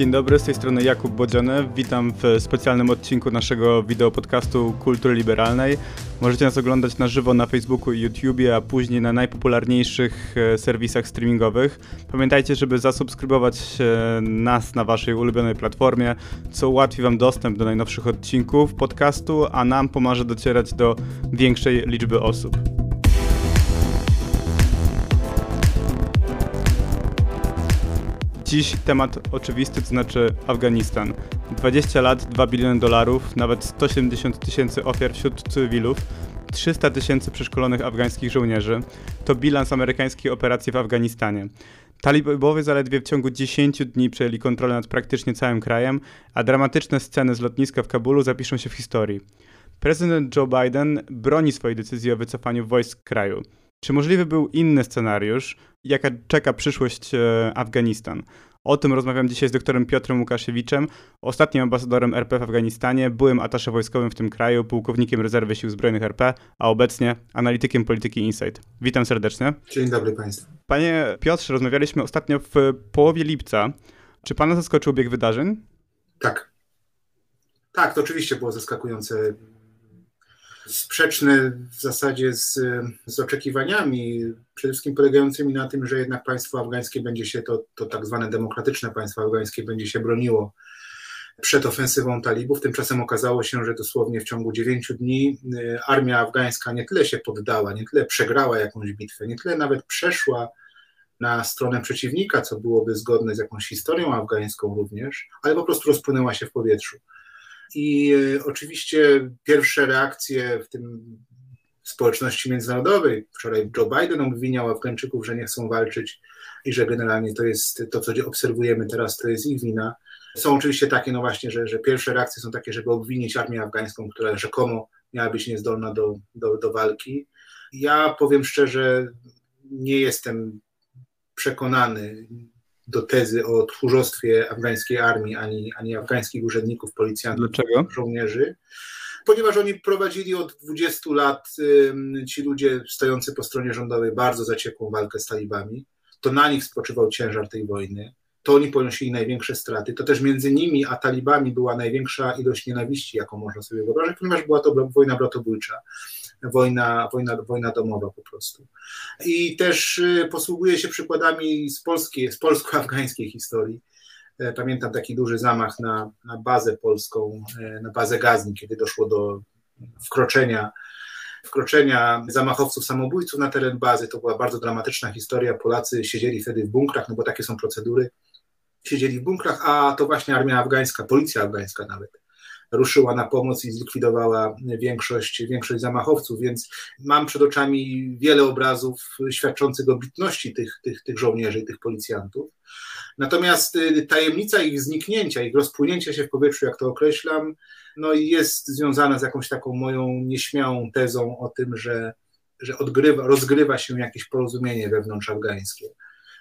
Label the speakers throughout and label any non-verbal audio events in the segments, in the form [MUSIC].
Speaker 1: Dzień dobry, z tej strony Jakub Bodziony. Witam w specjalnym odcinku naszego wideopodcastu Kultury Liberalnej. Możecie nas oglądać na żywo na Facebooku i YouTubie, a później na najpopularniejszych e, serwisach streamingowych. Pamiętajcie, żeby zasubskrybować e, nas na waszej ulubionej platformie, co ułatwi wam dostęp do najnowszych odcinków podcastu, a nam pomoże docierać do większej liczby osób. Dziś temat oczywisty, to znaczy Afganistan. 20 lat, 2 biliony dolarów, nawet 170 tysięcy ofiar wśród cywilów, 300 tysięcy przeszkolonych afgańskich żołnierzy. To bilans amerykańskiej operacji w Afganistanie. Talibowie zaledwie w ciągu 10 dni przejęli kontrolę nad praktycznie całym krajem, a dramatyczne sceny z lotniska w Kabulu zapiszą się w historii. Prezydent Joe Biden broni swojej decyzji o wycofaniu wojsk kraju. Czy możliwy był inny scenariusz? Jaka czeka przyszłość e, Afganistan? O tym rozmawiam dzisiaj z doktorem Piotrem Łukaszewiczem, ostatnim ambasadorem RP w Afganistanie, byłym atasze wojskowym w tym kraju, pułkownikiem rezerwy sił zbrojnych RP, a obecnie analitykiem polityki Insight. Witam serdecznie.
Speaker 2: Dzień dobry Państwu.
Speaker 1: Panie Piotrze, rozmawialiśmy ostatnio w połowie lipca. Czy Pana zaskoczył bieg wydarzeń?
Speaker 2: Tak. Tak, to oczywiście było zaskakujące sprzeczne w zasadzie z, z oczekiwaniami, przede wszystkim polegającymi na tym, że jednak państwo afgańskie będzie się, to, to tak zwane demokratyczne państwo afgańskie będzie się broniło przed ofensywą talibów. Tymczasem okazało się, że dosłownie w ciągu dziewięciu dni y, armia afgańska nie tyle się poddała, nie tyle przegrała jakąś bitwę, nie tyle nawet przeszła na stronę przeciwnika, co byłoby zgodne z jakąś historią afgańską również, ale po prostu rozpłynęła się w powietrzu. I e, oczywiście pierwsze reakcje w tym społeczności międzynarodowej. Wczoraj Joe Biden obwiniał Afgańczyków, że nie chcą walczyć i że generalnie to jest to, co obserwujemy teraz, to jest ich wina. Są oczywiście takie, no właśnie, że, że pierwsze reakcje są takie, żeby obwinić armię afgańską, która rzekomo miała być niezdolna do, do, do walki. Ja powiem szczerze, nie jestem przekonany, do tezy o tchórzostwie afgańskiej armii, ani, ani afgańskich urzędników, policjantów,
Speaker 1: Dlaczego?
Speaker 2: żołnierzy, ponieważ oni prowadzili od 20 lat, ci ludzie stojący po stronie rządowej, bardzo zaciekłą walkę z talibami. To na nich spoczywał ciężar tej wojny. To oni ponosili największe straty. To też między nimi a talibami była największa ilość nienawiści, jaką można sobie wyobrazić, ponieważ była to wojna bratobójcza wojna, wojna, wojna domowa po prostu. I też y, posługuje się przykładami z polskiej, z polsko-afgańskiej historii. E, pamiętam taki duży zamach na, na bazę polską, e, na bazę Gazni, kiedy doszło do wkroczenia wkroczenia zamachowców samobójców na teren bazy. To była bardzo dramatyczna historia. Polacy siedzieli wtedy w bunkrach, no bo takie są procedury. Siedzieli w bunkrach, a to właśnie armia afgańska, policja afgańska nawet ruszyła na pomoc i zlikwidowała większość, większość zamachowców, więc mam przed oczami wiele obrazów świadczących o bitności tych, tych, tych żołnierzy i tych policjantów. Natomiast y, tajemnica ich zniknięcia, ich rozpłynięcia się w powietrzu, jak to określam, no jest związana z jakąś taką moją nieśmiałą tezą o tym, że, że odgrywa, rozgrywa się jakieś porozumienie wewnątrz afgańskie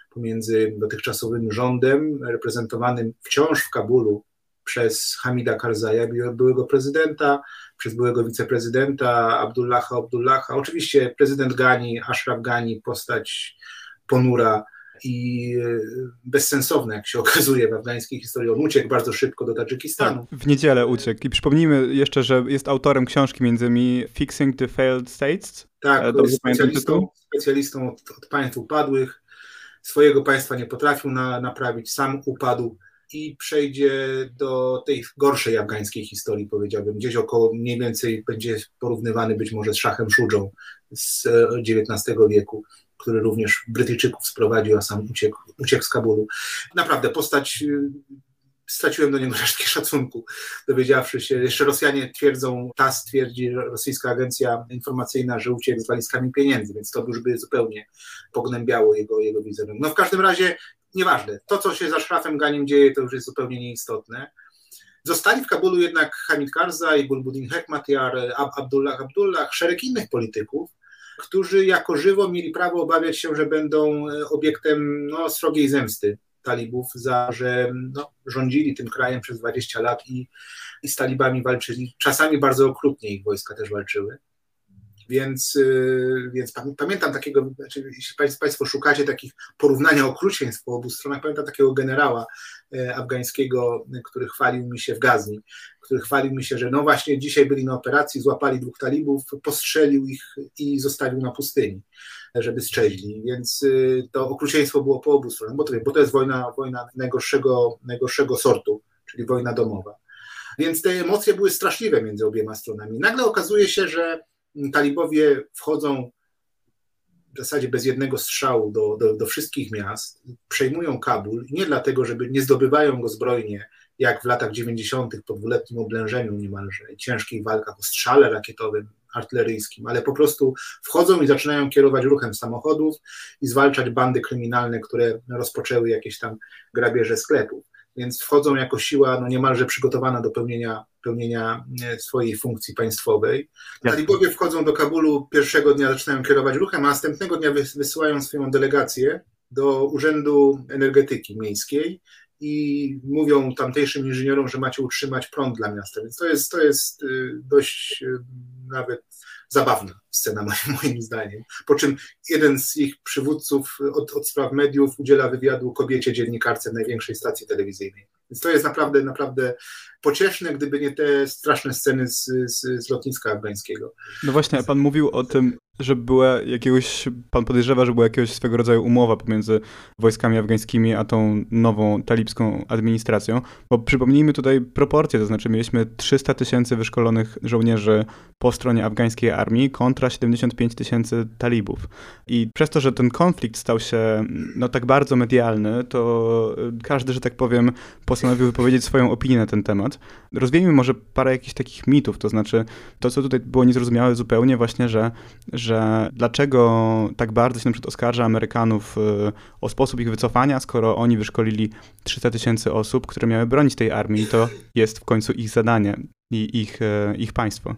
Speaker 2: pomiędzy dotychczasowym rządem, reprezentowanym wciąż w Kabulu przez Hamida Karzaja, byłego prezydenta, przez byłego wiceprezydenta Abdullaha Abdullaha. Oczywiście prezydent Gani, Ashraf Gani, postać ponura i e, bezsensowna, jak się [LAUGHS] okazuje w afgańskiej historii. On uciekł bardzo szybko do Tadżykistanu.
Speaker 1: Tak, w niedzielę uciekł. I przypomnijmy jeszcze, że jest autorem książki między innymi Fixing the Failed States.
Speaker 2: Tak, e, jest specjalistą, specjalistą od, od państw upadłych. Swojego państwa nie potrafił na, naprawić, sam upadł i przejdzie do tej gorszej afgańskiej historii, powiedziałbym. Gdzieś około mniej więcej będzie porównywany być może z szachem Szudżą z XIX e, wieku, który również Brytyjczyków sprowadził, a sam uciekł, uciekł z Kabulu. Naprawdę postać e, straciłem do niego resztkę [LAUGHS] szacunku, dowiedziawszy się, jeszcze Rosjanie twierdzą, TAS twierdzi, rosyjska agencja informacyjna, że uciekł z walizkami pieniędzy, więc to już by zupełnie pognębiało jego, jego wizerunek. No w każdym razie nieważne. To, co się za szrafem Ganim dzieje, to już jest zupełnie nieistotne. Zostali w Kabulu jednak Hamid Karzai, Bulbuddin Hekmatyar, Abdullah Abdullah, szereg innych polityków, którzy jako żywo mieli prawo obawiać się, że będą e, obiektem no, srogiej zemsty talibów za, że no, rządzili tym krajem przez 20 lat i, i z talibami walczyli. Czasami bardzo okrutnie ich wojska też walczyły. Więc, y, więc pamiętam takiego, znaczy, jeśli Państwo szukacie takich porównania okrucieństw po obu stronach, pamiętam takiego generała e, afgańskiego, który chwalił mi się w Gazni, który chwalił mi się, że no właśnie dzisiaj byli na operacji, złapali dwóch talibów, postrzelił ich i zostawił na pustyni, żeby strzeźli. Więc y, to okrucieństwo było po obu stronach, bo to, bo to jest wojna, wojna najgorszego, najgorszego sortu, czyli wojna domowa. Więc te emocje były straszliwe między obiema stronami. Nagle okazuje się, że talibowie wchodzą w zasadzie bez jednego strzału do, do, do, wszystkich miast, przejmują Kabul, nie dlatego, żeby nie zdobywają go zbrojnie, jak w latach 90. po dwuletnim oblężeniu niemalże, ciężkich walkach o strzale rakietowym, artyleryjskim, ale po prostu wchodzą i zaczynają kierować ruchem samochodów i zwalczać bandy kryminalne, które rozpoczęły jakieś tam grabieże sklepów więc wchodzą jako siła no niemalże przygotowana do pełnienia, pełnienia e, swojej funkcji państwowej. Talibowie wchodzą do Kabulu pierwszego dnia, zaczynają kierować ruchem, a następnego dnia wysyłają swoją delegację do Urzędu Energetyki Miejskiej i mówią tamtejszym inżynierom, że macie utrzymać prąd dla miasta. Więc to jest, to jest y, dość y, nawet zabawna scena [LAUGHS] moim, moim zdaniem. Po czym jeden z ich przywódców od, od spraw mediów udziela wywiadu kobiecie dziennikarce największej stacji telewizyjnej. Więc to jest naprawdę, naprawdę pocieszne, gdyby nie te straszne sceny z, z, z lotniska afgańskiego.
Speaker 1: No właśnie, pan mówił o tym, że była jakiegoś, pan podejrzewa, że była jakiegoś swego rodzaju umowa pomiędzy wojskami afgańskimi a tą nową talibską administracją, bo przypomnijmy tutaj proporcje, to znaczy mieliśmy 300 tysięcy wyszkolonych żołnierzy po stronie afgańskiej armii kontra 75 tysięcy talibów. I przez to, że ten konflikt stał się no, tak bardzo medialny, to każdy, że tak powiem, postanowił wypowiedzieć swoją opinię na ten temat. Rozwiejmy może parę jakichś takich mitów, to znaczy to, co tutaj było niezrozumiałe zupełnie właśnie, że, że dlaczego tak bardzo się na przykład oskarża Amerykanów y, o sposób ich wycofania, skoro oni wyszkolili 300 tysięcy osób, które miały bronić tej armii, to jest w końcu ich zadanie i ich, y, ich państwo.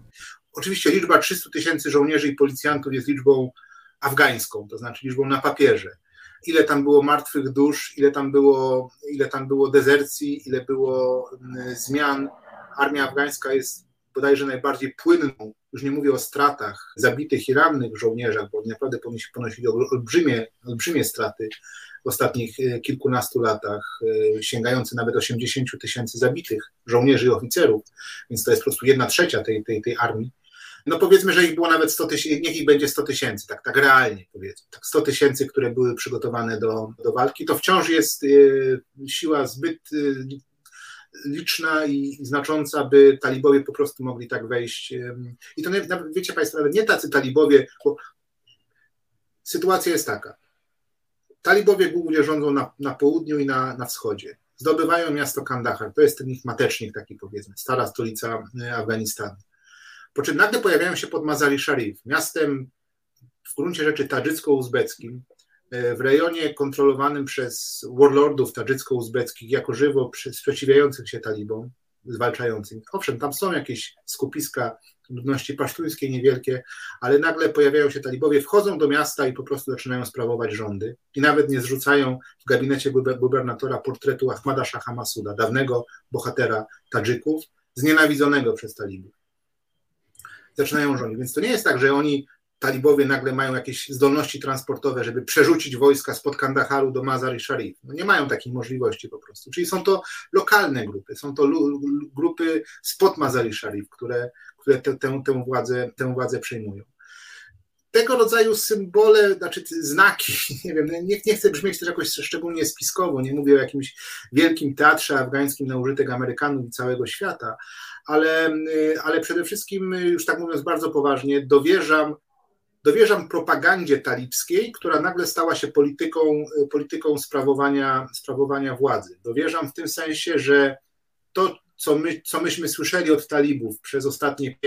Speaker 2: Oczywiście liczba 300 tysięcy żołnierzy i policjantów jest liczbą afgańską, to znaczy liczbą na papierze. Ile tam było martwych dusz, ile tam było, ile tam było dezercji, ile było mm, zmian. Armia afgańska jest bodajże najbardziej płynną, już nie mówię o stratach zabitych i rannych żołnierzach, bo naprawdę ponosili olbrzymie, olbrzymie straty w ostatnich e, kilkunastu latach, e, sięgające nawet 80 tysięcy zabitych żołnierzy i oficerów, więc to jest po prostu jedna trzecia tej, tej, tej armii. No powiedzmy, że ich było nawet 100 tysięcy, niech ich będzie 100 tysięcy, tak, tak realnie powiedzmy, tak 100 tysięcy, które były przygotowane do, do walki, to wciąż jest y, siła zbyt liczna i znacząca, by talibowie po prostu mogli tak wejść. Y, I to wiecie Państwo, nawet nie tacy talibowie, bo sytuacja jest taka. Talibowie głównie rządzą na, na południu i na, na wschodzie. Zdobywają miasto Kandahar, to jest ten ich matecznik taki powiedzmy, stara stolica Afganistanu. Po czym nagle pojawiają się pod Mazari Sharif, miastem w gruncie rzeczy tadżycko-uzbeckim, w rejonie kontrolowanym przez warlordów tadżycko-uzbeckich, jako żywo sprzeciwiających się talibom, zwalczającym. Owszem, tam są jakieś skupiska ludności pasztuńskiej niewielkie, ale nagle pojawiają się talibowie, wchodzą do miasta i po prostu zaczynają sprawować rządy. I nawet nie zrzucają w gabinecie gubernatora portretu Ahmada Shaha Masuda, dawnego bohatera Tadżyków, znienawidzonego przez talibów zaczynają rządzić. Więc to nie jest tak, że oni, talibowie, nagle mają jakieś zdolności transportowe, żeby przerzucić wojska spod Kandaharu do Mazar i Sharif. No nie mają takiej możliwości po prostu. Czyli są to lokalne grupy, są to grupy spod Mazar i Sharif, które, które tę, tę, tę, władzę, tę władzę przejmują tego rodzaju symbole, znaczy znaki, [LAUGHS] nie wiem, nie, nie chcę brzmieć też jakoś szczególnie spiskowo, nie mówię o jakimś wielkim teatrze afgańskim na użytek Amerykanów i całego świata, ale, ale przede wszystkim, już tak mówiąc bardzo poważnie, dowierzam, dowierzam propagandzie talibskiej, która nagle stała się polityką, polityką sprawowania, sprawowania władzy. Dowierzam w tym sensie, że to, co, my, co myśmy słyszeli od talibów przez ostatnie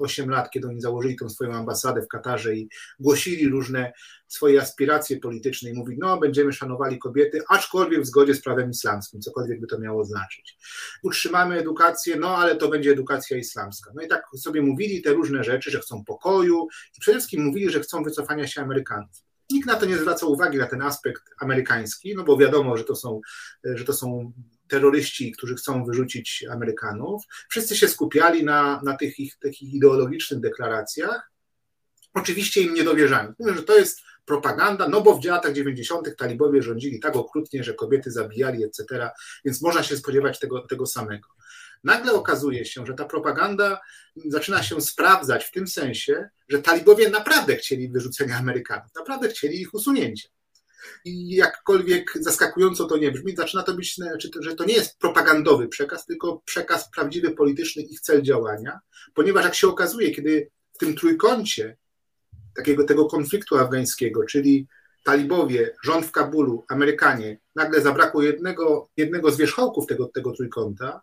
Speaker 2: 5-8 lat, kiedy oni założyli tą swoją ambasadę w Katarze i głosili różne swoje aspiracje polityczne i mówili, no będziemy szanowali kobiety, aczkolwiek w zgodzie z prawem islamskim, cokolwiek by to miało znaczyć. Utrzymamy edukację, no ale to będzie edukacja islamska. No i tak sobie mówili te różne rzeczy, że chcą pokoju i przede wszystkim mówili, że chcą wycofania się Amerykanów. Nikt na to nie zwraca uwagi, na ten aspekt amerykański, no bo wiadomo, że to są, że to są terroryści, którzy chcą wyrzucić Amerykanów. Wszyscy się skupiali na, na tych ich takich ideologicznych deklaracjach. Oczywiście im nie dowierzali. Mówię, że to jest propaganda, no bo w latach 90. talibowie rządzili tak okrutnie, że kobiety zabijali, etc., więc można się spodziewać tego, tego samego. Nagle okazuje się, że ta propaganda zaczyna się sprawdzać w tym sensie, że talibowie naprawdę chcieli wyrzucenia Amerykanów, naprawdę chcieli ich usunięcia. I jakkolwiek zaskakująco to nie brzmi, zaczyna to być, znaczy, że to nie jest propagandowy przekaz, tylko przekaz prawdziwy, polityczny, ich cel działania, ponieważ jak się okazuje, kiedy w tym trójkącie takiego tego konfliktu afgańskiego, czyli talibowie, rząd w Kabulu, Amerykanie, nagle zabrakło jednego, jednego z wierzchołków tego, tego trójkąta,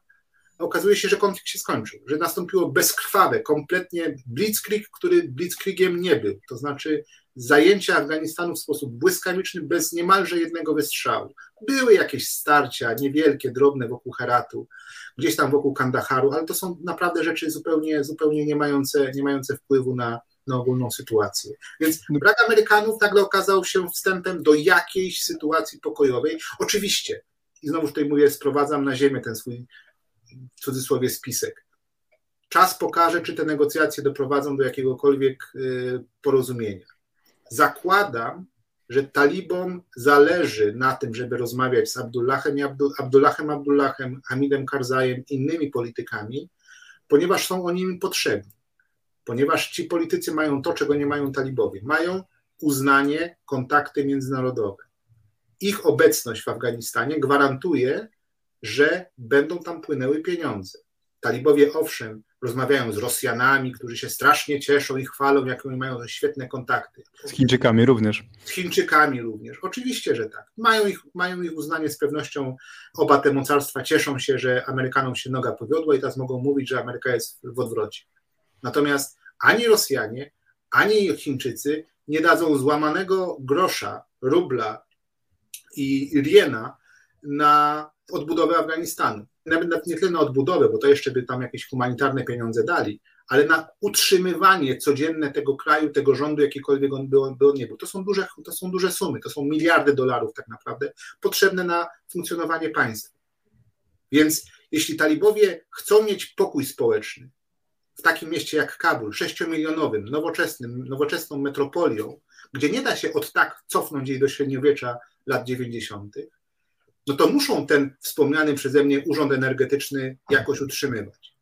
Speaker 2: okazuje się, że konflikt się skończył, że nastąpiło bezkrwawe, kompletnie blitzkrieg, który blitzkriegiem nie był. To znaczy zajęcie Afganistanu w sposób błyskawiczny, bez niemalże jednego wystrzału. Były jakieś starcia, niewielkie, drobne wokół Heratu, gdzieś tam wokół Kandaharu, ale to są naprawdę rzeczy zupełnie, zupełnie nie, mające, nie mające wpływu na, na ogólną sytuację. Więc brak Amerykanów nagle okazał się wstępem do jakiejś sytuacji pokojowej. Oczywiście, i znowu tutaj mówię, sprowadzam na ziemię ten swój w cudzysłowie spisek. Czas pokaże, czy te negocjacje doprowadzą do jakiegokolwiek y, porozumienia. Zakładam, że talibom zależy na tym, żeby rozmawiać z Abdullahem, Abdullahem Abdullahem, Hamidem Karzajem, innymi politykami, ponieważ są oni im potrzebni. Ponieważ ci politycy mają to, czego nie mają talibowie. Mają uznanie, kontakty międzynarodowe. Ich obecność w Afganistanie gwarantuje, że będą tam płynęły pieniądze. Talibowie, owszem, rozmawiają z Rosjanami, którzy się strasznie cieszą i chwalą, jak oni mają świetne kontakty.
Speaker 1: Z Chińczykami również.
Speaker 2: Z Chińczykami również. Oczywiście, że tak. Mają ich, mają ich uznanie z pewnością. Oba te mocarstwa cieszą się, że Amerykanom się noga powiodła i teraz mogą mówić, że Ameryka jest w odwrocie. Natomiast ani Rosjanie, ani Chińczycy nie dadzą złamanego grosza, rubla i riena na odbudowę Afganistanu. Nawet nie tyle na odbudowę, bo to jeszcze by tam jakieś humanitarne pieniądze dali, ale na utrzymywanie codzienne tego kraju, tego rządu, jakikolwiek on by on, by on nie był. To są, duże, to są duże sumy, to są miliardy dolarów tak naprawdę potrzebne na funkcjonowanie państwa. Więc jeśli talibowie chcą mieć pokój społeczny w takim mieście jak Kabul, sześciomilionowym, nowoczesnym, nowoczesną metropolią, gdzie nie da się od tak cofnąć jej do średniowiecza lat 90., no to muszą ten wspomniany przeze mnie urząd energetyczny jakoś utrzymywać.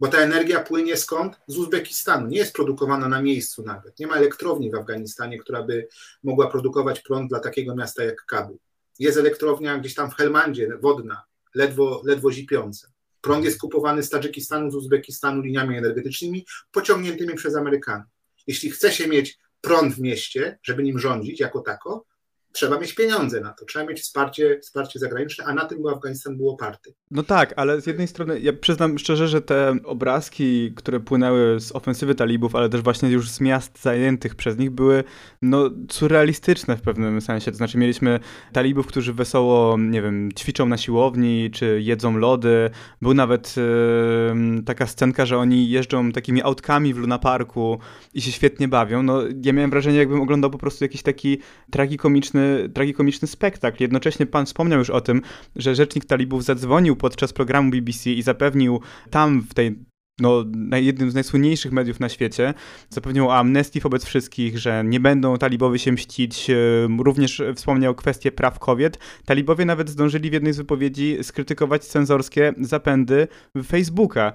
Speaker 2: Bo ta energia płynie skąd? Z Uzbekistanu. Nie jest produkowana na miejscu nawet. Nie ma elektrowni w Afganistanie, która by mogła produkować prąd dla takiego miasta jak Kabul. Jest elektrownia gdzieś tam w Helmandzie, wodna, ledwo, ledwo zipiąca. Prąd jest kupowany z Tadżykistanu, z Uzbekistanu liniami energetycznymi pociągniętymi przez Amerykanów. Jeśli chce się mieć prąd w mieście, żeby nim rządzić jako tako, trzeba mieć pieniądze na to, trzeba mieć wsparcie, wsparcie zagraniczne, a na tym Afganistan był oparty.
Speaker 1: No tak, ale z jednej strony ja przyznam szczerze, że te obrazki, które płynęły z ofensywy talibów, ale też właśnie już z miast zajętych przez nich były no surrealistyczne w pewnym sensie. To znaczy mieliśmy talibów, którzy wesoło, nie wiem, ćwiczą na siłowni, czy jedzą lody. Był nawet yy, taka scenka, że oni jeżdżą takimi autkami w Luna Parku i się świetnie bawią. No ja miałem wrażenie, jakbym oglądał po prostu jakiś taki tragikomiczny tragikomiczny spektakl. Jednocześnie pan wspomniał już o tym, że rzecznik talibów zadzwonił podczas programu BBC i zapewnił tam w tej no, jednym z najsłynniejszych mediów na świecie, zapewnił o amnestii wobec wszystkich, że nie będą talibowie się mścić. Również wspomniał kwestię praw kobiet. Talibowie nawet zdążyli w jednej z wypowiedzi skrytykować cenzorskie zapędy Facebooka.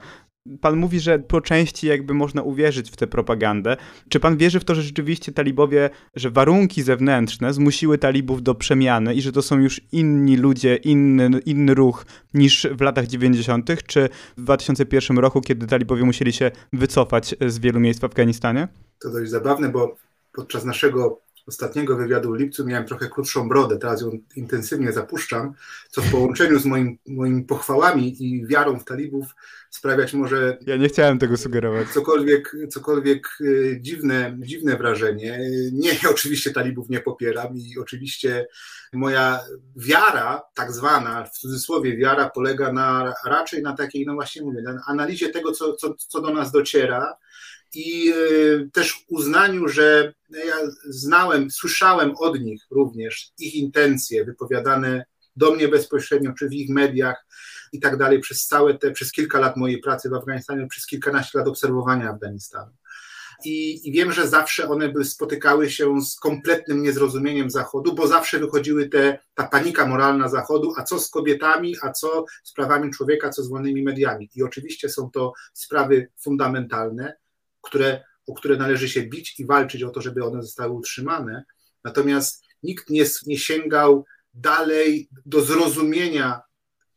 Speaker 1: Pan mówi, że po części jakby można uwierzyć w tę propagandę. Czy pan wierzy w to, że rzeczywiście talibowie, że warunki zewnętrzne zmusiły talibów do przemiany i że to są już inni ludzie, inny, inny ruch niż w latach 90., czy w 2001 roku, kiedy talibowie musieli się wycofać z wielu miejsc w Afganistanie?
Speaker 2: To dość zabawne, bo podczas naszego ostatniego wywiadu w lipcu miałem trochę krótszą brodę, teraz ją intensywnie zapuszczam, co w połączeniu z moim, moimi pochwałami i wiarą w talibów sprawiać może...
Speaker 1: Ja nie chciałem tego sugerować.
Speaker 2: Cokolwiek, cokolwiek y, dziwne, dziwne wrażenie. Nie, ja oczywiście talibów nie popieram i oczywiście moja wiara, tak zwana, w cudzysłowie wiara, polega na raczej na takiej, no właśnie mówię, na analizie tego, co, co, co do nas dociera, i e, też uznaniu, że ja znałem, słyszałem od nich również ich intencje wypowiadane do mnie bezpośrednio, czy w ich mediach i tak dalej, przez całe te, przez kilka lat mojej pracy w Afganistanie, przez kilkanaście lat obserwowania Afganistanu. I, I, wiem, że zawsze one by spotykały się z kompletnym niezrozumieniem Zachodu, bo zawsze wychodziły te, ta panika moralna Zachodu, a co z kobietami, a co z prawami człowieka, co z wolnymi mediami. I oczywiście są to sprawy fundamentalne, które, o które należy się bić i walczyć o to, żeby one zostały utrzymane. Natomiast nikt nie, nie sięgał dalej do zrozumienia,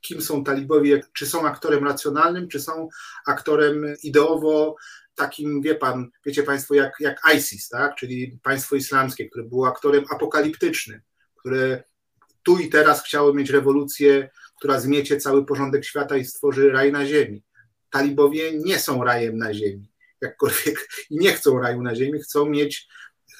Speaker 2: kim są talibowie, czy są aktorem racjonalnym, czy są aktorem ideowo takim, wie pan, wiecie państwo, jak, jak ISIS, tak? czyli państwo islamskie, które było aktorem apokaliptycznym, które tu i teraz chciało mieć rewolucję, która zmiecie cały porządek świata i stworzy raj na ziemi. Talibowie nie są rajem na ziemi jakkolwiek i nie chcą raju na ziemi, chcą mieć,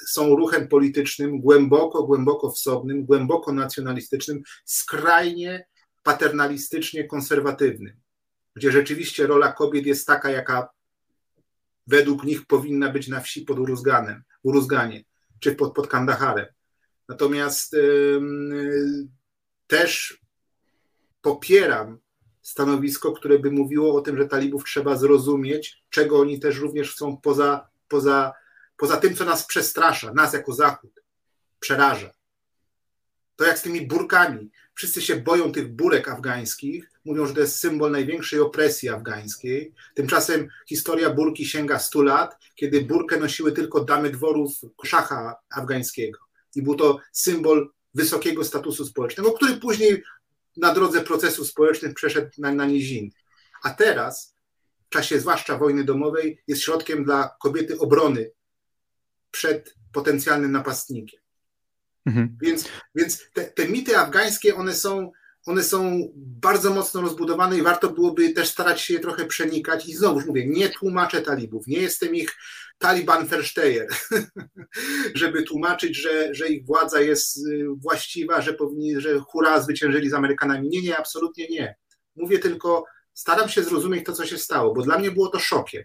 Speaker 2: są ruchem politycznym głęboko, głęboko wsobnym, głęboko nacjonalistycznym, skrajnie paternalistycznie konserwatywnym, gdzie rzeczywiście rola kobiet jest taka, jaka według nich powinna być na wsi pod Uruzganem, Uruzganie, czy pod, pod Kandaharem. Natomiast yy, też popieram stanowisko, które by mówiło o tym, że talibów trzeba zrozumieć, czego oni też również chcą poza, poza, poza tym, co nas przestrasza, nas jako Zachód, przeraża. To jak z tymi burkami. Wszyscy się boją tych burek afgańskich, mówią, że to jest symbol największej opresji afgańskiej. Tymczasem historia burki sięga 100 lat, kiedy burkę nosiły tylko damy dworów szacha afgańskiego. I był to symbol wysokiego statusu społecznego, który później na drodze procesów społecznych przeszedł na, na niziny. A teraz, w czasie zwłaszcza wojny domowej, jest środkiem dla kobiety obrony przed potencjalnym napastnikiem. Mhm. Więc, więc te, te mity afgańskie, one są, one są bardzo mocno rozbudowane i warto byłoby też starać się je trochę przenikać. I znowu mówię, nie tłumaczę talibów, nie jestem ich Taliban Versteyer, [LAUGHS] żeby tłumaczyć, że, że ich władza jest y, właściwa, że powinni, że hura zwyciężyli z Amerykanami. Nie, nie, absolutnie nie. Mówię tylko, staram się zrozumieć to, co się stało, bo dla mnie było to szokiem.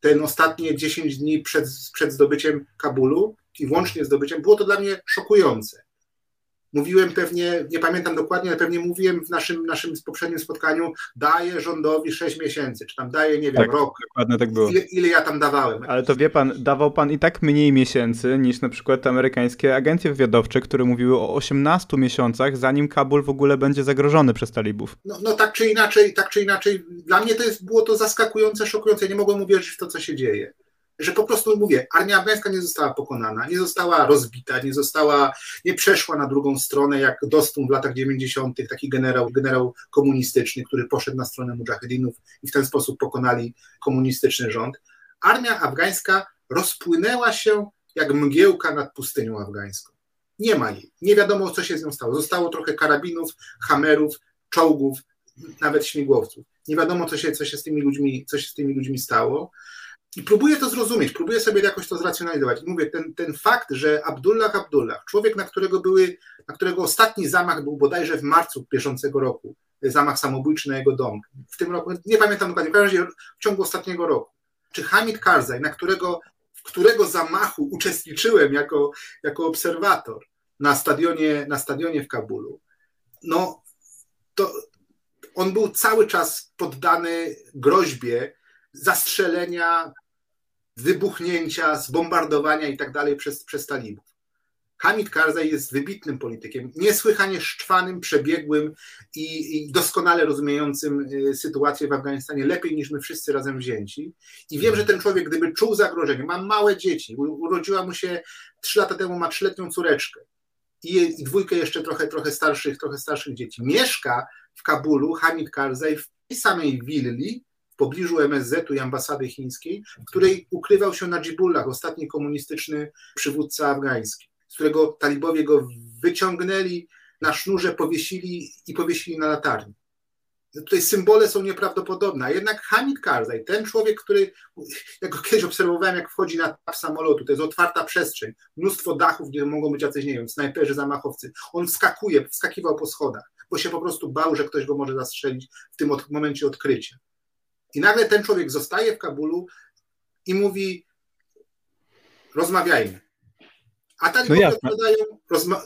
Speaker 2: Ten ostatnie 10 dni przed, przed zdobyciem Kabulu i włącznie zdobyciem, było to dla mnie szokujące mówiłem pewnie, nie pamiętam dokładnie, ale pewnie mówiłem w naszym, naszym poprzednim spotkaniu, daję rządowi 6 miesięcy, czy tam daję, nie wiem,
Speaker 1: tak,
Speaker 2: rok.
Speaker 1: Dokładnie tak było.
Speaker 2: Ile, ile, ja tam dawałem.
Speaker 1: Ale to wie pan, dawał pan i tak mniej miesięcy niż na przykład amerykańskie agencje wywiadowcze, które mówiły o 18 miesiącach, zanim Kabul w ogóle będzie zagrożony przez talibów.
Speaker 2: No, no tak czy inaczej, tak czy inaczej, dla mnie to jest, było to zaskakujące, szokujące. Nie mogłem uwierzyć w to, co się dzieje że po prostu mówię, armia afgańska nie została pokonana, nie została rozbita, nie została, nie przeszła na drugą stronę, jak Dostum w latach 90., taki generał, generał komunistyczny, który poszedł na stronę mujahedinów i w ten sposób pokonali komunistyczny rząd. Armia afgańska rozpłynęła się jak mgiełka nad pustynią afgańską. Nie ma jej. Nie wiadomo, co się z nią stało. Zostało trochę karabinów, hamerów, czołgów, nawet śmigłowców. Nie wiadomo, co się, co się, z, tymi ludźmi, co się z tymi ludźmi stało. I próbuję to zrozumieć, próbuję sobie jakoś to zracjonalizować. I mówię, ten, ten fakt, że Abdullah Abdullah, człowiek, na którego były, na którego ostatni zamach był bodajże w marcu bieżącego roku, zamach samobójczy na jego dom, w tym roku, nie pamiętam dokładnie, w każdym razie w ciągu ostatniego roku, czy Hamid Karzai, na którego, w którego zamachu uczestniczyłem jako, jako obserwator na stadionie, na stadionie w Kabulu, no to on był cały czas poddany groźbie zastrzelenia, wybuchnięcia, zbombardowania i tak dalej przez, przez talibów. Hamid Karzai jest wybitnym politykiem, niesłychanie szczwanym, przebiegłym i, i, doskonale rozumiejącym y, sytuację w Afganistanie lepiej niż my wszyscy razem wzięci. I wiem, że ten człowiek, gdyby czuł zagrożenie, ma małe dzieci, urodziła mu się trzy lata temu, ma trzyletnią córeczkę i, i dwójkę jeszcze trochę, trochę starszych, trochę starszych dzieci. Mieszka w Kabulu Hamid Karzai w tej samej willi, pobliżu MSZ-u i ambasady chińskiej, w której ukrywał się Najibullah, ostatni komunistyczny przywódca afgański, z którego talibowie go wyciągnęli na sznurze, powiesili i powiesili na latarni. Tutaj symbole są nieprawdopodobne, a jednak Hamid Karzaj, ten człowiek, który, jak go kiedyś obserwowałem, jak wchodzi na tap samolotu, to jest otwarta przestrzeń, mnóstwo dachów, gdzie mogą być jacyś, nie wiem, snajperzy, zamachowcy. On wskakuje, wskakiwał po schodach, bo się po prostu bał, że ktoś go może zastrzelić w tym od, momencie odkrycia. I nagle ten człowiek zostaje w Kabulu i mówi: rozmawiajmy. A tak no odpowiadają,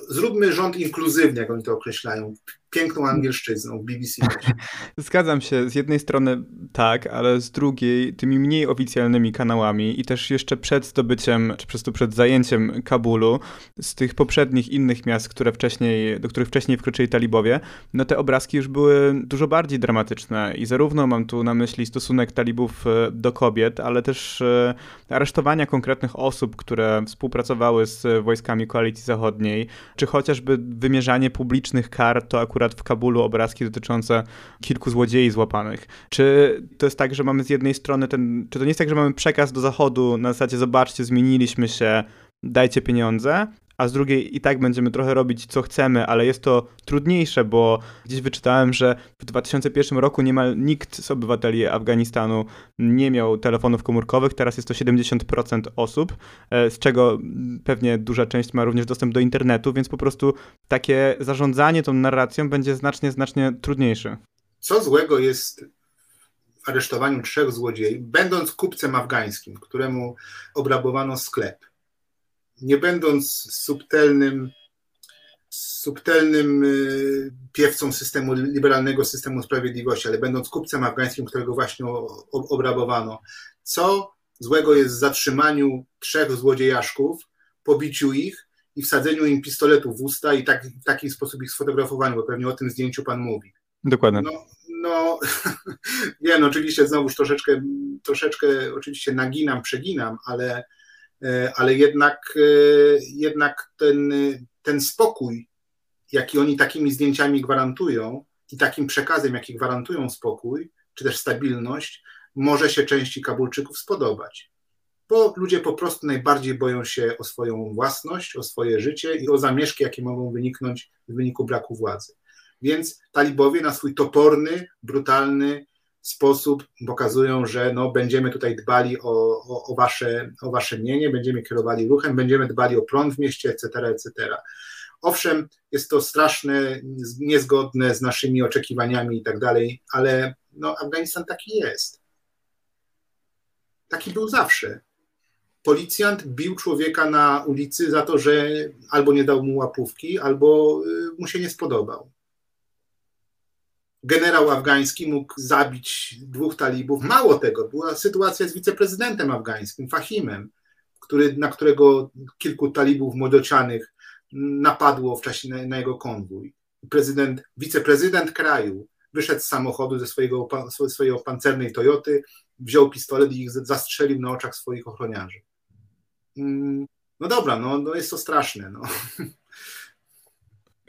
Speaker 2: zróbmy rząd inkluzywny, jak oni to określają, piękną angielszczyzną w BBC. [LAUGHS]
Speaker 1: Zgadzam się, z jednej strony tak, ale z drugiej tymi mniej oficjalnymi kanałami i też jeszcze przed zdobyciem, czy przez to przed zajęciem Kabulu, z tych poprzednich innych miast, które wcześniej, do których wcześniej wkroczyli talibowie, no te obrazki już były dużo bardziej dramatyczne i zarówno mam tu na myśli stosunek talibów e, do kobiet, ale też e, aresztowania konkretnych osób, które współpracowały z wojskami koalicji zachodniej, czy chociażby wymierzanie publicznych kar, to akurat akurat w Kabulu obrazki dotyczące kilku złodziei złapanych. Czy to jest tak, że mamy z jednej strony ten, czy to nie jest tak, że mamy przekaz do Zachodu na zasadzie zobaczcie, zmieniliśmy się, dajcie pieniądze, a z drugiej i tak będziemy trochę robić co chcemy, ale jest to trudniejsze, bo gdzieś wyczytałem, że w 2001 roku niemal nikt z obywateli Afganistanu nie miał telefonów komórkowych, teraz jest to 70% osób, e, z czego pewnie duża część ma również dostęp do internetu, więc po prostu takie zarządzanie tą narracją będzie znacznie, znacznie trudniejsze.
Speaker 2: Co złego jest w aresztowaniu trzech złodziei, będąc kupcem afgańskim, któremu obrabowano sklep? Nie będąc subtelnym, subtelnym y, piewcą systemu liberalnego systemu sprawiedliwości, ale będąc kupcem afgańskim, którego właśnie obrabowano. Co złego jest w zatrzymaniu trzech złodziejaszków, pobiciu ich i wsadzeniu im pistoletu w usta i tak, w taki sposób ich sfotografowaniu, bo pewnie o tym zdjęciu pan mówi.
Speaker 1: Dokładnie.
Speaker 2: No, no [LAUGHS] wiem, no, oczywiście znowuż troszeczkę, troszeczkę oczywiście naginam, przeginam, ale ale jednak, e, jednak ten, ten spokój, jaki oni takimi zdjęciami gwarantują i takim przekazem, jaki gwarantują spokój, czy też stabilność, może się części Kabulczyków spodobać. Bo ludzie po prostu najbardziej boją się o swoją własność, o swoje życie i o zamieszki, jakie mogą wyniknąć w wyniku braku władzy. Więc talibowie na swój toporny, brutalny, sposób pokazują, że no, będziemy tutaj dbali o, o, o, wasze, o wasze mienie, będziemy kierowali ruchem, będziemy dbali o prąd w mieście, etc., etc. Owszem, jest to straszne, niezgodne z naszymi oczekiwaniami i tak dalej, ale no, Afganistan taki jest. Taki był zawsze. Policjant bił człowieka na ulicy za to, że albo nie dał mu łapówki, albo y, mu się nie spodobał generał afgański mógł zabić dwóch talibów. Mało tego, była sytuacja z wiceprezydentem afgańskim, Fahimem, który, na którego kilku talibów młodocianych napadło w czasie na, na jego konwój. Prezydent, wiceprezydent kraju wyszedł z samochodu ze swojego, swojej pancernej Toyoty, wziął pistolet i ich zastrzelił na oczach swoich ochroniarzy. Mm, no dobra, no, no jest to straszne. No. [LAUGHS]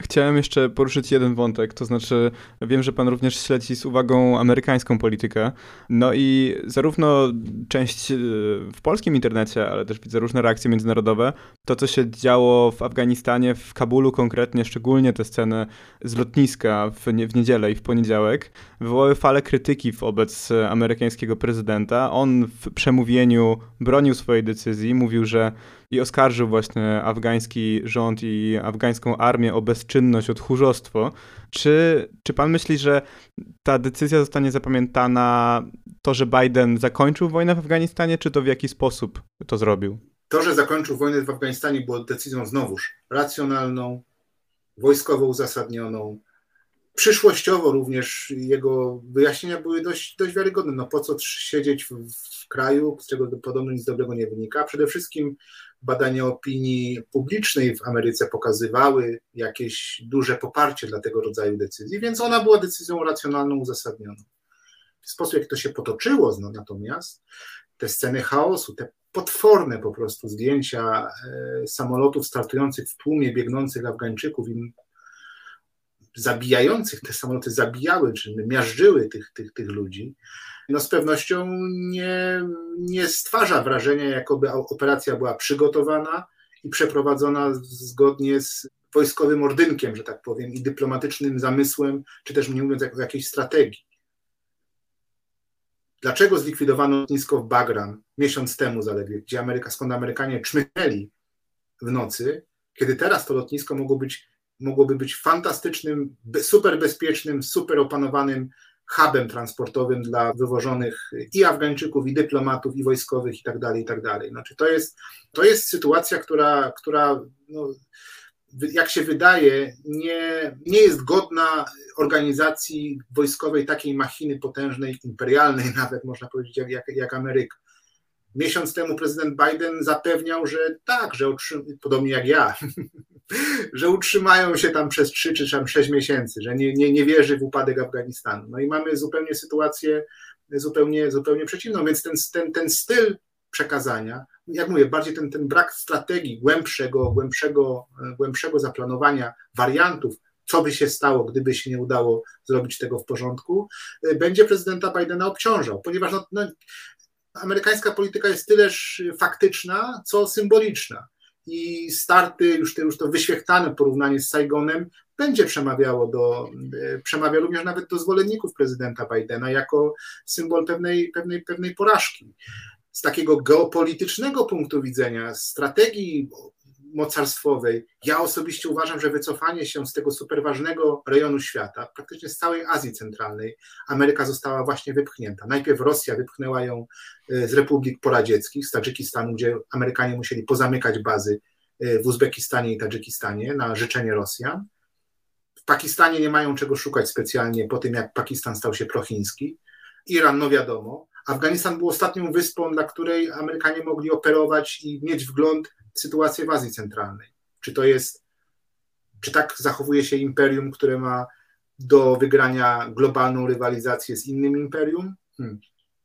Speaker 1: Chciałem jeszcze poruszyć jeden wątek, to znaczy wiem, że pan również śledzi z uwagą amerykańską politykę. No i zarówno część e, w polskim internecie, ale też widzę różne reakcje międzynarodowe. To, co się działo w Afganistanie, w Kabulu konkretnie, szczególnie te sceny z lotniska w, nie, w niedzielę i w poniedziałek, wywołały falę krytyki wobec amerykańskiego prezydenta. On w przemówieniu bronił swojej decyzji, mówił, że i oskarżył właśnie afgański rząd i afgańską armię o bezczynność, o tchórzostwo. Czy, czy pan myśli, że ta decyzja zostanie zapamiętana, to, że Biden zakończył wojnę w Afganistanie, czy to w jaki sposób to zrobił?
Speaker 2: To, że zakończył wojnę w Afganistanie było decyzją znowuż racjonalną, wojskowo uzasadnioną, Przyszłościowo również jego wyjaśnienia były dość, dość wiarygodne. No po co siedzieć w, w kraju, z czego podobno nic dobrego nie wynika? Przede wszystkim badania opinii publicznej w Ameryce pokazywały jakieś duże poparcie dla tego rodzaju decyzji, więc ona była decyzją racjonalną, uzasadnioną. Sposób, jak to się potoczyło no, natomiast, te sceny chaosu, te potworne po prostu zdjęcia e, samolotów startujących w tłumie biegnących Afgańczyków i zabijających, te samoloty zabijały, czy miażdżyły tych, tych, tych ludzi, no z pewnością nie, nie stwarza wrażenia, jakoby operacja była przygotowana i przeprowadzona zgodnie z wojskowym ordynkiem, że tak powiem, i dyplomatycznym zamysłem, czy też nie mówiąc o jakiejś strategii. Dlaczego zlikwidowano lotnisko w Bagram miesiąc temu zaledwie, gdzie Ameryka, skąd Amerykanie czmychnęli w nocy, kiedy teraz to lotnisko mogło być, mogłoby być fantastycznym, super bezpiecznym, super opanowanym hubem transportowym dla wywożonych i Afgańczyków, i dyplomatów, i wojskowych, i tak dalej, i tak dalej. Znaczy to jest, to jest sytuacja, która, która no, jak się wydaje, nie, nie jest godna organizacji wojskowej takiej machiny potężnej, imperialnej [LAUGHS] nawet, można powiedzieć, jak, jak, jak Ameryka. Miesiąc temu prezydent Biden zapewniał, że tak, że otrzym, podobnie jak ja, [LAUGHS] [LAUGHS] że utrzymają się tam przez 3 czy tam 6 miesięcy, że nie, nie, nie wierzy w upadek Afganistanu. No i mamy zupełnie sytuację zupełnie, zupełnie przeciwną, więc ten, ten, ten styl przekazania, jak mówię, bardziej ten, ten brak strategii, głębszego, głębszego, głębszego zaplanowania wariantów, co by się stało, gdyby się nie udało zrobić tego w porządku, będzie prezydenta Bidena obciążał, ponieważ no, no, amerykańska polityka jest tyleż faktyczna, co symboliczna. I starty, już już to wyświechtane porównanie z Saigonem będzie przemawiało do, przemawia również nawet do zwolenników prezydenta Bidena jako symbol pewnej, pewnej, pewnej porażki. Z takiego geopolitycznego punktu widzenia, strategii mocarstwowej. Ja osobiście uważam, że wycofanie się z tego superważnego rejonu świata, praktycznie z całej Azji Centralnej, Ameryka została właśnie wypchnięta. Najpierw Rosja wypchnęła ją e, z republik poradzieckich, z Tadżykistanu, gdzie Amerykanie musieli pozamykać bazy e, w Uzbekistanie i Tadżykistanie na życzenie Rosjan. W Pakistanie nie mają czego szukać specjalnie po tym, jak Pakistan stał się prochiński. Iran, no wiadomo. Afganistan był ostatnią wyspą, dla której Amerykanie mogli operować i mieć wgląd sytuację w Azji Centralnej. Czy to jest, czy tak zachowuje się imperium, które ma do wygrania globalną rywalizację z innym imperium? Hmm.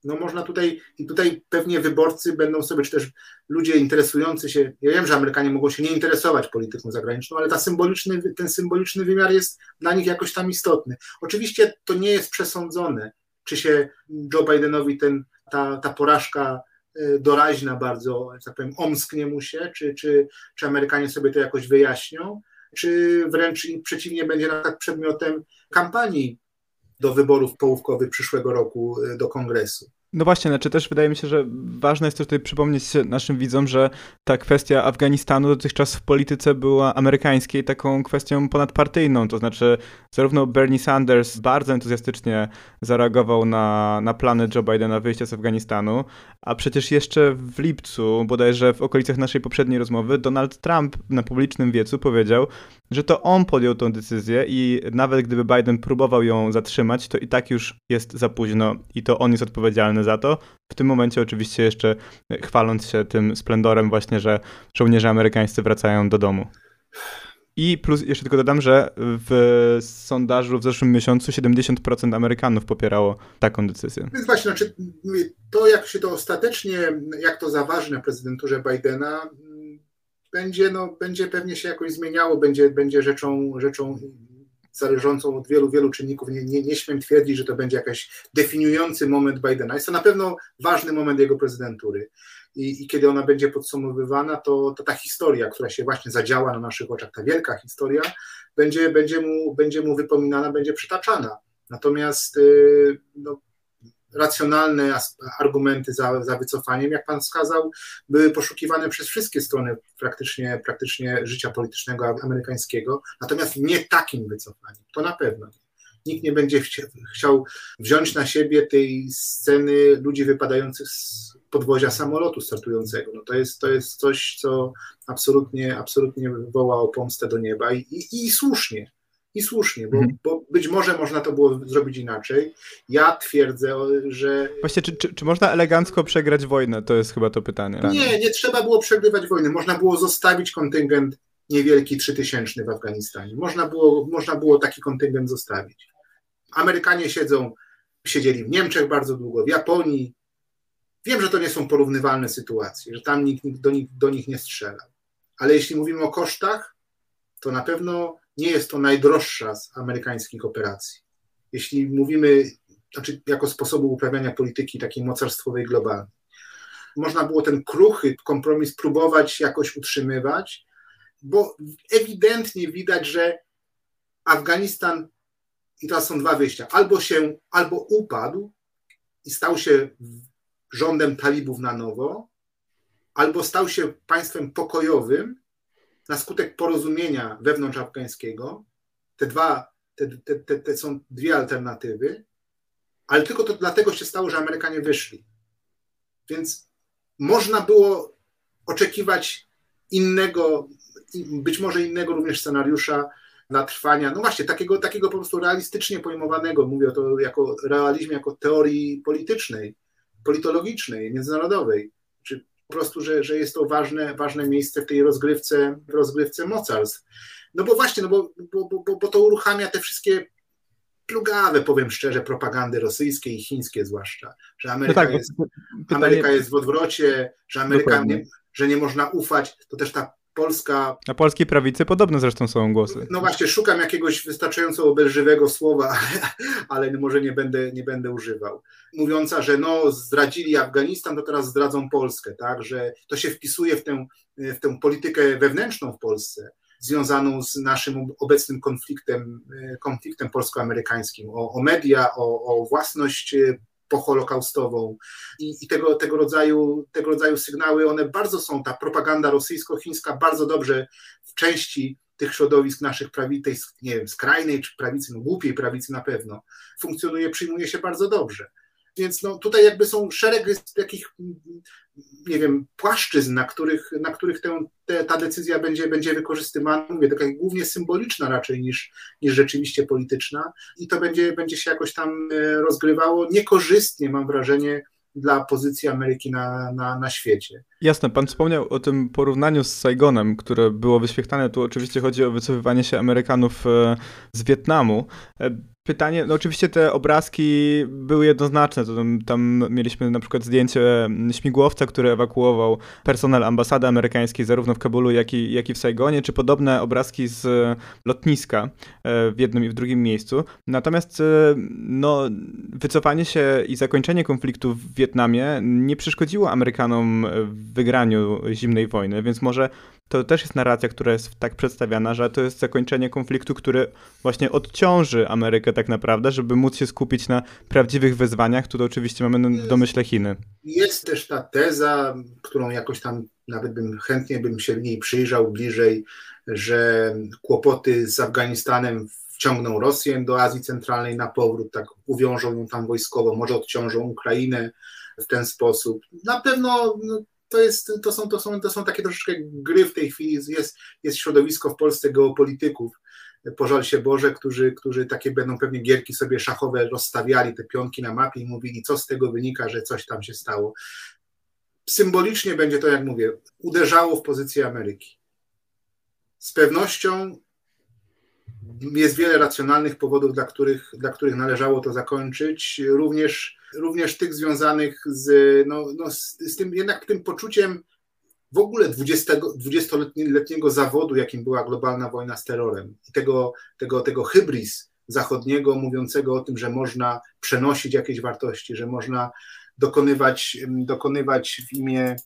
Speaker 2: No można tutaj, i tutaj pewnie wyborcy będą sobie, czy też ludzie interesujący się, ja wiem, że Amerykanie mogą się nie interesować polityką zagraniczną, ale ta symboliczny, ten symboliczny wymiar jest dla nich jakoś tam istotny. Oczywiście to nie jest przesądzone, czy się Joe Bidenowi ten, ta, ta porażka Y, doraźna bardzo, tak powiem, omsknie mu się, czy, czy, czy Amerykanie sobie to jakoś wyjaśnią, czy wręcz przeciwnie będzie tak przedmiotem kampanii do wyborów połówkowych przyszłego roku y, do kongresu.
Speaker 1: No właśnie, znaczy też wydaje mi się, że ważne jest też tutaj przypomnieć naszym widzom, że ta kwestia Afganistanu dotychczas w polityce była amerykańskiej taką kwestią ponadpartyjną, to znaczy zarówno Bernie Sanders bardzo entuzjastycznie zareagował na, na plany Joe Bidena wyjścia z Afganistanu, a przecież jeszcze w lipcu, bodajże w okolicach naszej poprzedniej rozmowy, Donald Trump na publicznym wiecu powiedział, że to on podjął tę decyzję i nawet gdyby Biden próbował ją zatrzymać, to i tak już jest za późno i to on jest odpowiedzialny za to. W tym momencie oczywiście jeszcze chwaląc się tym splendorem właśnie, że żołnierze amerykańscy wracają do domu. I plus jeszcze tylko dodam, że w sondażu w zeszłym miesiącu 70% Amerykanów popierało taką decyzję.
Speaker 2: Więc właśnie, znaczy, to jak się to ostatecznie, jak to zaważy na prezydenturze Bidena, będzie, no, będzie pewnie się jakoś zmieniało, będzie, będzie rzeczą, rzeczą zależącą od wielu, wielu czynników. Nie, nie, nie śmiem twierdzić, że to będzie jakiś definiujący moment Bidena. Jest to na pewno ważny moment jego prezydentury. I, i kiedy ona będzie podsumowywana, to, to ta historia, która się właśnie zadziała na naszych oczach, ta wielka historia, będzie, będzie, mu, będzie mu wypominana, będzie przytaczana. Natomiast y, no, racjonalne argumenty za, za wycofaniem, jak pan wskazał, były poszukiwane przez wszystkie strony praktycznie, praktycznie życia politycznego amerykańskiego, natomiast nie takim wycofaniem, to na pewno. Nikt nie będzie chciał wziąć na siebie tej sceny ludzi wypadających z podwozia samolotu startującego. No to, jest, to jest coś, co absolutnie, absolutnie woła o pomstę do nieba i, i, i słusznie i słusznie, bo, mhm. bo, być może można to było zrobić inaczej. Ja twierdzę, że.
Speaker 1: Właśnie, czy, czy, czy, można elegancko przegrać wojnę? To jest chyba to pytanie.
Speaker 2: Nie, nie trzeba było przegrywać wojny. Można było zostawić kontyngent niewielki, trzytysięczny w Afganistanie. Można było, można było taki kontyngent zostawić. Amerykanie siedzą, siedzieli w Niemczech bardzo długo, w Japonii. Wiem, że to nie są porównywalne sytuacje, że tam nikt, nikt do, nich, do nich nie strzelał. Ale jeśli mówimy o kosztach, to na pewno nie jest to najdroższa z amerykańskich operacji. Jeśli mówimy, znaczy jako sposobu uprawiania polityki takiej mocarstwowej globalnej. Można było ten kruchy kompromis próbować jakoś utrzymywać, bo ewidentnie widać, że Afganistan, i teraz są dwa wyjścia, albo się, albo upadł i stał się rządem talibów na nowo, albo stał się państwem pokojowym na skutek porozumienia wewnątrz afgańskiego. Te dwa, te, te, te, te są dwie alternatywy, ale tylko to dlatego się stało, że Amerykanie wyszli. Więc można było oczekiwać innego, być może innego również scenariusza dla trwania, no właśnie, takiego, takiego po prostu realistycznie pojmowanego, mówię o to jako realizmie, jako teorii politycznej, politologicznej, międzynarodowej, po prostu, że, że jest to ważne, ważne miejsce w tej rozgrywce, w rozgrywce mocarstw. No bo właśnie, no bo, bo, bo, bo to uruchamia te wszystkie plugawe, powiem szczerze, propagandy rosyjskie i chińskie zwłaszcza, że Ameryka, no tak, jest, pytanie... Ameryka jest w odwrocie, że Ameryka nie, że nie można ufać, to też ta polska...
Speaker 1: Na polskiej prawicy podobne zresztą są głosy.
Speaker 2: No właśnie, szukam jakiegoś wystarczająco obelżywego słowa, [LAUGHS] ale, ale może nie będę, nie będę używał. Mówiąca, że no zdradzili Afganistan, to teraz zdradzą Polskę, tak, że to się wpisuje w tę, w tę politykę wewnętrzną w Polsce, związaną z naszym obecnym konfliktem, konfliktem polsko-amerykańskim, o, o media, o, o własność poholokaustową i, i tego, tego, rodzaju, tego rodzaju sygnały, one bardzo są, ta propaganda rosyjsko-chińska bardzo dobrze w części tych środowisk naszych prawicy, nie wiem, skrajnej czy prawicy, no głupiej prawicy na pewno, funkcjonuje, przyjmuje się bardzo dobrze. Więc no, tutaj jakby są szereg takich, nie wiem, płaszczyzn, na których, na których tę, te, ta decyzja będzie, będzie wykorzystywana, mówię, taka głównie symboliczna raczej niż, niż rzeczywiście polityczna i to będzie, będzie się jakoś tam e, rozgrywało niekorzystnie, mam wrażenie, dla pozycji Ameryki na, na, na świecie.
Speaker 1: Jasne, pan wspomniał o tym porównaniu z Saigonem, które było wyświetlane. Tu oczywiście chodzi o wycofywanie się Amerykanów e, z Wietnamu. E, pytanie, no oczywiście te obrazki były jednoznaczne. To tam, tam, mieliśmy na przykład zdjęcie śmigłowca, który ewakuował personel ambasady amerykańskiej zarówno w Kabulu, jak i, jak i w Saigonie, czy podobne obrazki z lotniska e, w jednym i w drugim miejscu. Natomiast no, wycofanie się i zakończenie konfliktu w Wietnamie nie przeszkodziło Amerykanom w wygraniu zimnej wojny, więc może to też jest narracja, która jest tak przedstawiana, że to jest zakończenie konfliktu, który właśnie odciąży Amerykę tak naprawdę, żeby móc się skupić na prawdziwych wyzwaniach. Tu oczywiście mamy w domyśle Chiny.
Speaker 2: Jest też ta teza, którą jakoś tam nawet bym chętnie bym się w niej przyjrzał bliżej, że kłopoty z Afganistanem wciągną Rosję do Azji Centralnej na powrót, tak uwiążą ją tam wojskowo, może odciążą Ukrainę w ten sposób. Na pewno no, to, jest, to, są, to, są, to są takie troszeczkę gry w tej chwili. Jest, jest środowisko w Polsce geopolityków, pożal się Boże, którzy, którzy takie będą pewnie gierki sobie szachowe rozstawiali, te pionki na mapie i mówili, co z tego wynika, że coś tam się stało. Symbolicznie będzie to, jak mówię, uderzało w pozycję Ameryki. Z pewnością jest wiele racjonalnych powodów, dla których, dla których należało to zakończyć, również, również tych związanych z, no, no, z, tym jednak tym poczuciem w ogóle 20-letniego zawodu, jakim była globalna wojna z terrorem i tego, tego, tego hybris zachodniego mówiącego o tym, że można przenosić jakieś wartości, że można dokonywać, dokonywać w imię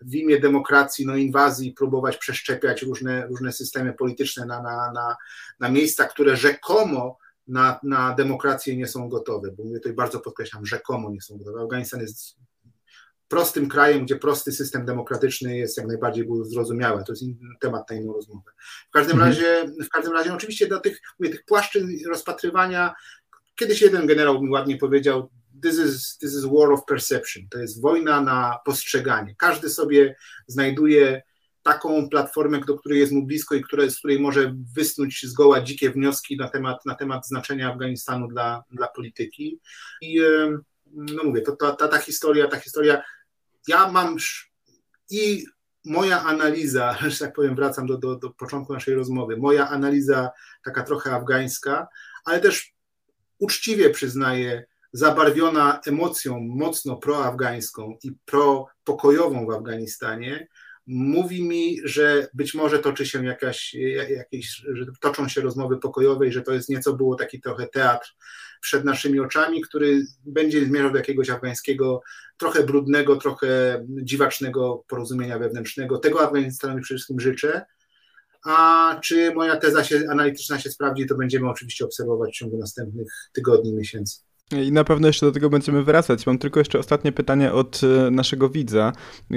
Speaker 2: w imię demokracji, no inwazji, próbować przeszczepiać różne, różne systemy polityczne na, na, na, na miejsca, które rzekomo na, na demokrację nie są gotowe, bo mówię tutaj bardzo podkreślam, rzekomo nie są gotowe. Afganistan jest prostym krajem, gdzie prosty system demokratyczny jest jak najbardziej był zrozumiały. To jest temat na inną rozmowę. W każdym mhm. razie, w każdym razie oczywiście do tych, mówię, tych płaszczyzn rozpatrywania, kiedyś jeden generał mi ładnie powiedział, this is, this is war of perception. To jest wojna na postrzeganie. Każdy sobie znajduje taką platformę, do której jest mu blisko i które, z której może wysnuć zgoła dzikie wnioski na temat, na temat znaczenia Afganistanu dla, dla polityki. I no mówię, to, ta, ta, ta historia, ta historia, ja mam i moja analiza, [LAUGHS] że tak powiem, wracam do, do, do początku naszej rozmowy, moja analiza taka trochę afgańska, ale też uczciwie przyznaję, zabarwiona emocją mocno proafgańską i propokojową w Afganistanie, mówi mi, że być może toczy się jakaś, jakieś, że toczą się rozmowy pokojowe i że to jest nieco było taki trochę teatr przed naszymi oczami, który będzie zmierzał do jakiegoś afgańskiego, trochę brudnego, trochę dziwacznego porozumienia wewnętrznego. Tego Afganistanowi wszystkim życzę. A czy moja teza się, analityczna się sprawdzi, to będziemy oczywiście obserwować w ciągu następnych tygodni, miesięcy.
Speaker 1: I na pewno jeszcze do tego będziemy wracać. Mam tylko jeszcze ostatnie pytanie od e, naszego widza,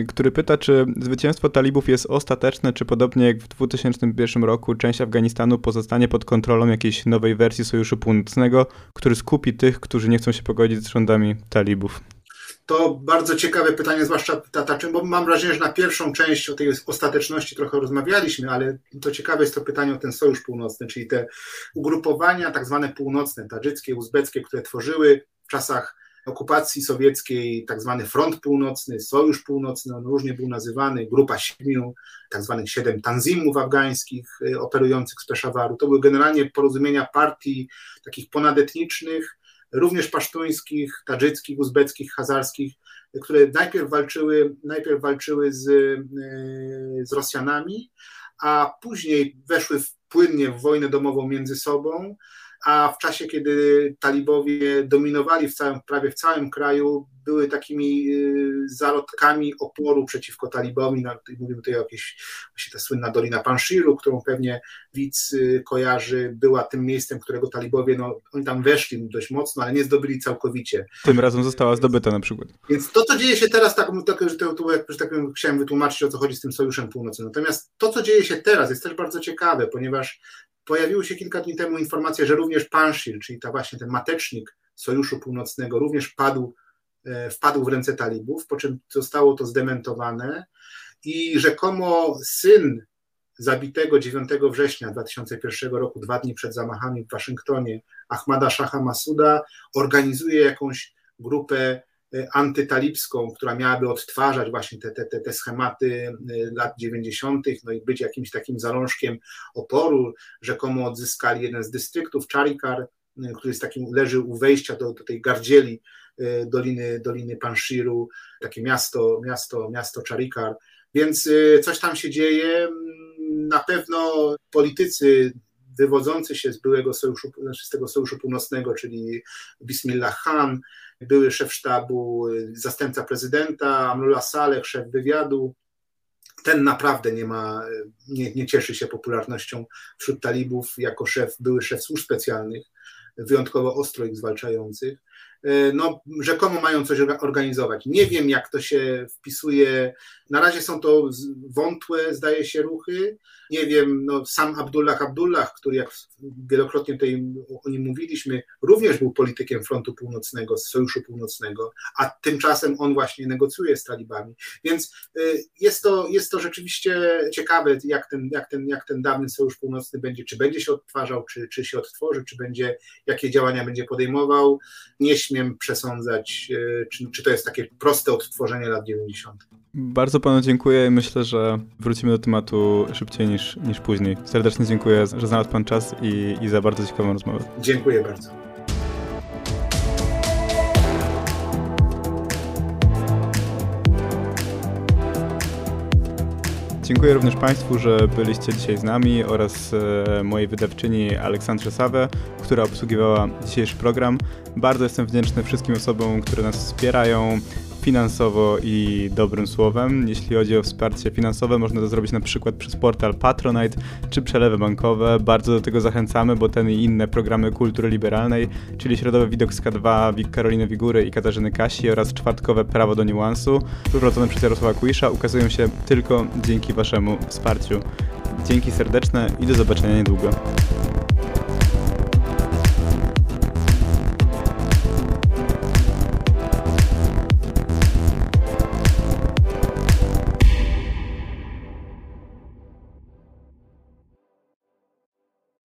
Speaker 1: który pyta, czy zwycięstwo talibów jest ostateczne, czy podobnie jak w 2001 roku część Afganistanu pozostanie pod kontrolą jakiejś nowej wersji Sojuszu Północnego, który skupi tych, którzy nie chcą się pogodzić z rządami talibów.
Speaker 2: To bardzo ciekawe pytanie, zwłaszcza ta, bo mam wrażenie, że na pierwszą część o tej ostateczności trochę rozmawialiśmy, ale to ciekawe jest to pytanie o ten Sojusz Północny, czyli te ugrupowania tak zwane północne, tadżyckie, uzbeckie, które tworzyły w czasach okupacji sowieckiej tak zwany Front Północny, Sojusz Północny, on różnie był nazywany, grupa siedmiu, tak zwanych siedem tanzimów afgańskich y, operujących z Peszawaru. To były generalnie porozumienia partii takich ponadetnicznych, również pasztuńskich, tadżyckich, uzbeckich, hazarskich, które najpierw walczyły, najpierw walczyły z, e, z Rosjanami, a później weszły płynnie w wojnę domową między sobą, a w czasie, kiedy talibowie dominowali w całym, prawie w całym kraju, były takimi y, zarodkami oporu przeciwko talibowi. No, mówimy tutaj o jakiejś, właśnie ta słynna Dolina Panshiru, którą pewnie widz y, kojarzy, była tym miejscem, którego talibowie, no, oni tam weszli dość mocno, ale nie zdobyli całkowicie.
Speaker 1: Tym razem została zdobyta na przykład.
Speaker 2: Więc to, co dzieje się teraz, tak, tak, że to, to, że tak chciałem wytłumaczyć, o co chodzi z tym Sojuszem Północnym. Natomiast to, co dzieje się teraz, jest też bardzo ciekawe, ponieważ Pojawiły się kilka dni temu informacje, że również Panshir, czyli ta właśnie ten matecznik Sojuszu Północnego, również padł, e, wpadł w ręce talibów, po czym zostało to zdementowane. I rzekomo syn zabitego 9 września 2001 roku, dwa dni przed zamachami w Waszyngtonie, Ahmada Shaha Masuda, organizuje jakąś grupę antytalibską, która miałaby odtwarzać właśnie te, te, te schematy y, lat 90., no i być jakimś takim zalążkiem oporu. Rzekomo odzyskali jeden z dystryktów, Charikar, y, który jest takim, leży u wejścia do, do tej gardzieli Doliny, Doliny Panshiru, takie miasto, miasto, miasto Charikar. Więc coś tam się dzieje. Na pewno politycy wywodzący się z byłego sojuszu, znaczy z tego sojuszu północnego, czyli Bismillah Khan, były szef sztabu, zastępca prezydenta, Amrullah Saleh, szef wywiadu. Ten naprawdę nie ma, nie, nie cieszy się popularnością wśród talibów jako szef, były szef służb specjalnych, wyjątkowo ostro ich zwalczających. No, rzekomo mają coś organizować. Nie wiem, jak to się wpisuje. Na razie są to wątłe, zdaje się, ruchy. Nie wiem, no, sam Abdullah Abdullah, który, jak wielokrotnie tutaj o nim mówiliśmy, również był politykiem Frontu Północnego, Sojuszu Północnego, a tymczasem on właśnie negocjuje z talibami. Więc e, jest to, jest to rzeczywiście ciekawe, jak ten, jak, ten, jak ten dawny Sojusz Północny będzie, czy będzie się odtwarzał, czy, czy się odtworzy, czy będzie, jakie działania będzie podejmował. Nie śmiem przesądzać, e, czy, czy to jest takie proste odtworzenie lat 90.
Speaker 1: Bardzo panu dziękuję i myślę, że wrócimy do tematu szybciej niż, niż później. Serdecznie dziękuję, że znalazł pan czas i, i za bardzo ciekawą rozmowę.
Speaker 2: Dziękuję bardzo.
Speaker 1: Dziękuję również Państwu, że byliście dzisiaj z nami oraz e, mojej wydawczyni Aleksandrze Sawę, która obsługiwała dzisiejszy program. Bardzo jestem wdzięczny wszystkim osobom, które nas wspierają, finansowo i dobrym słowem. Jeśli chodzi o wsparcie finansowe, można to zrobić na przykład przez portal Patronite czy przelewy bankowe. Bardzo do tego zachęcamy, bo ten i inne programy kultury liberalnej, czyli środowy widok z K2 Karoliny Wigury i Katarzyny Kasi oraz czwartkowe Prawo do Niuansu, prowadzone przez Jarosława Kujisza, ukazują się tylko dzięki Waszemu wsparciu. Dzięki serdeczne i do zobaczenia niedługo.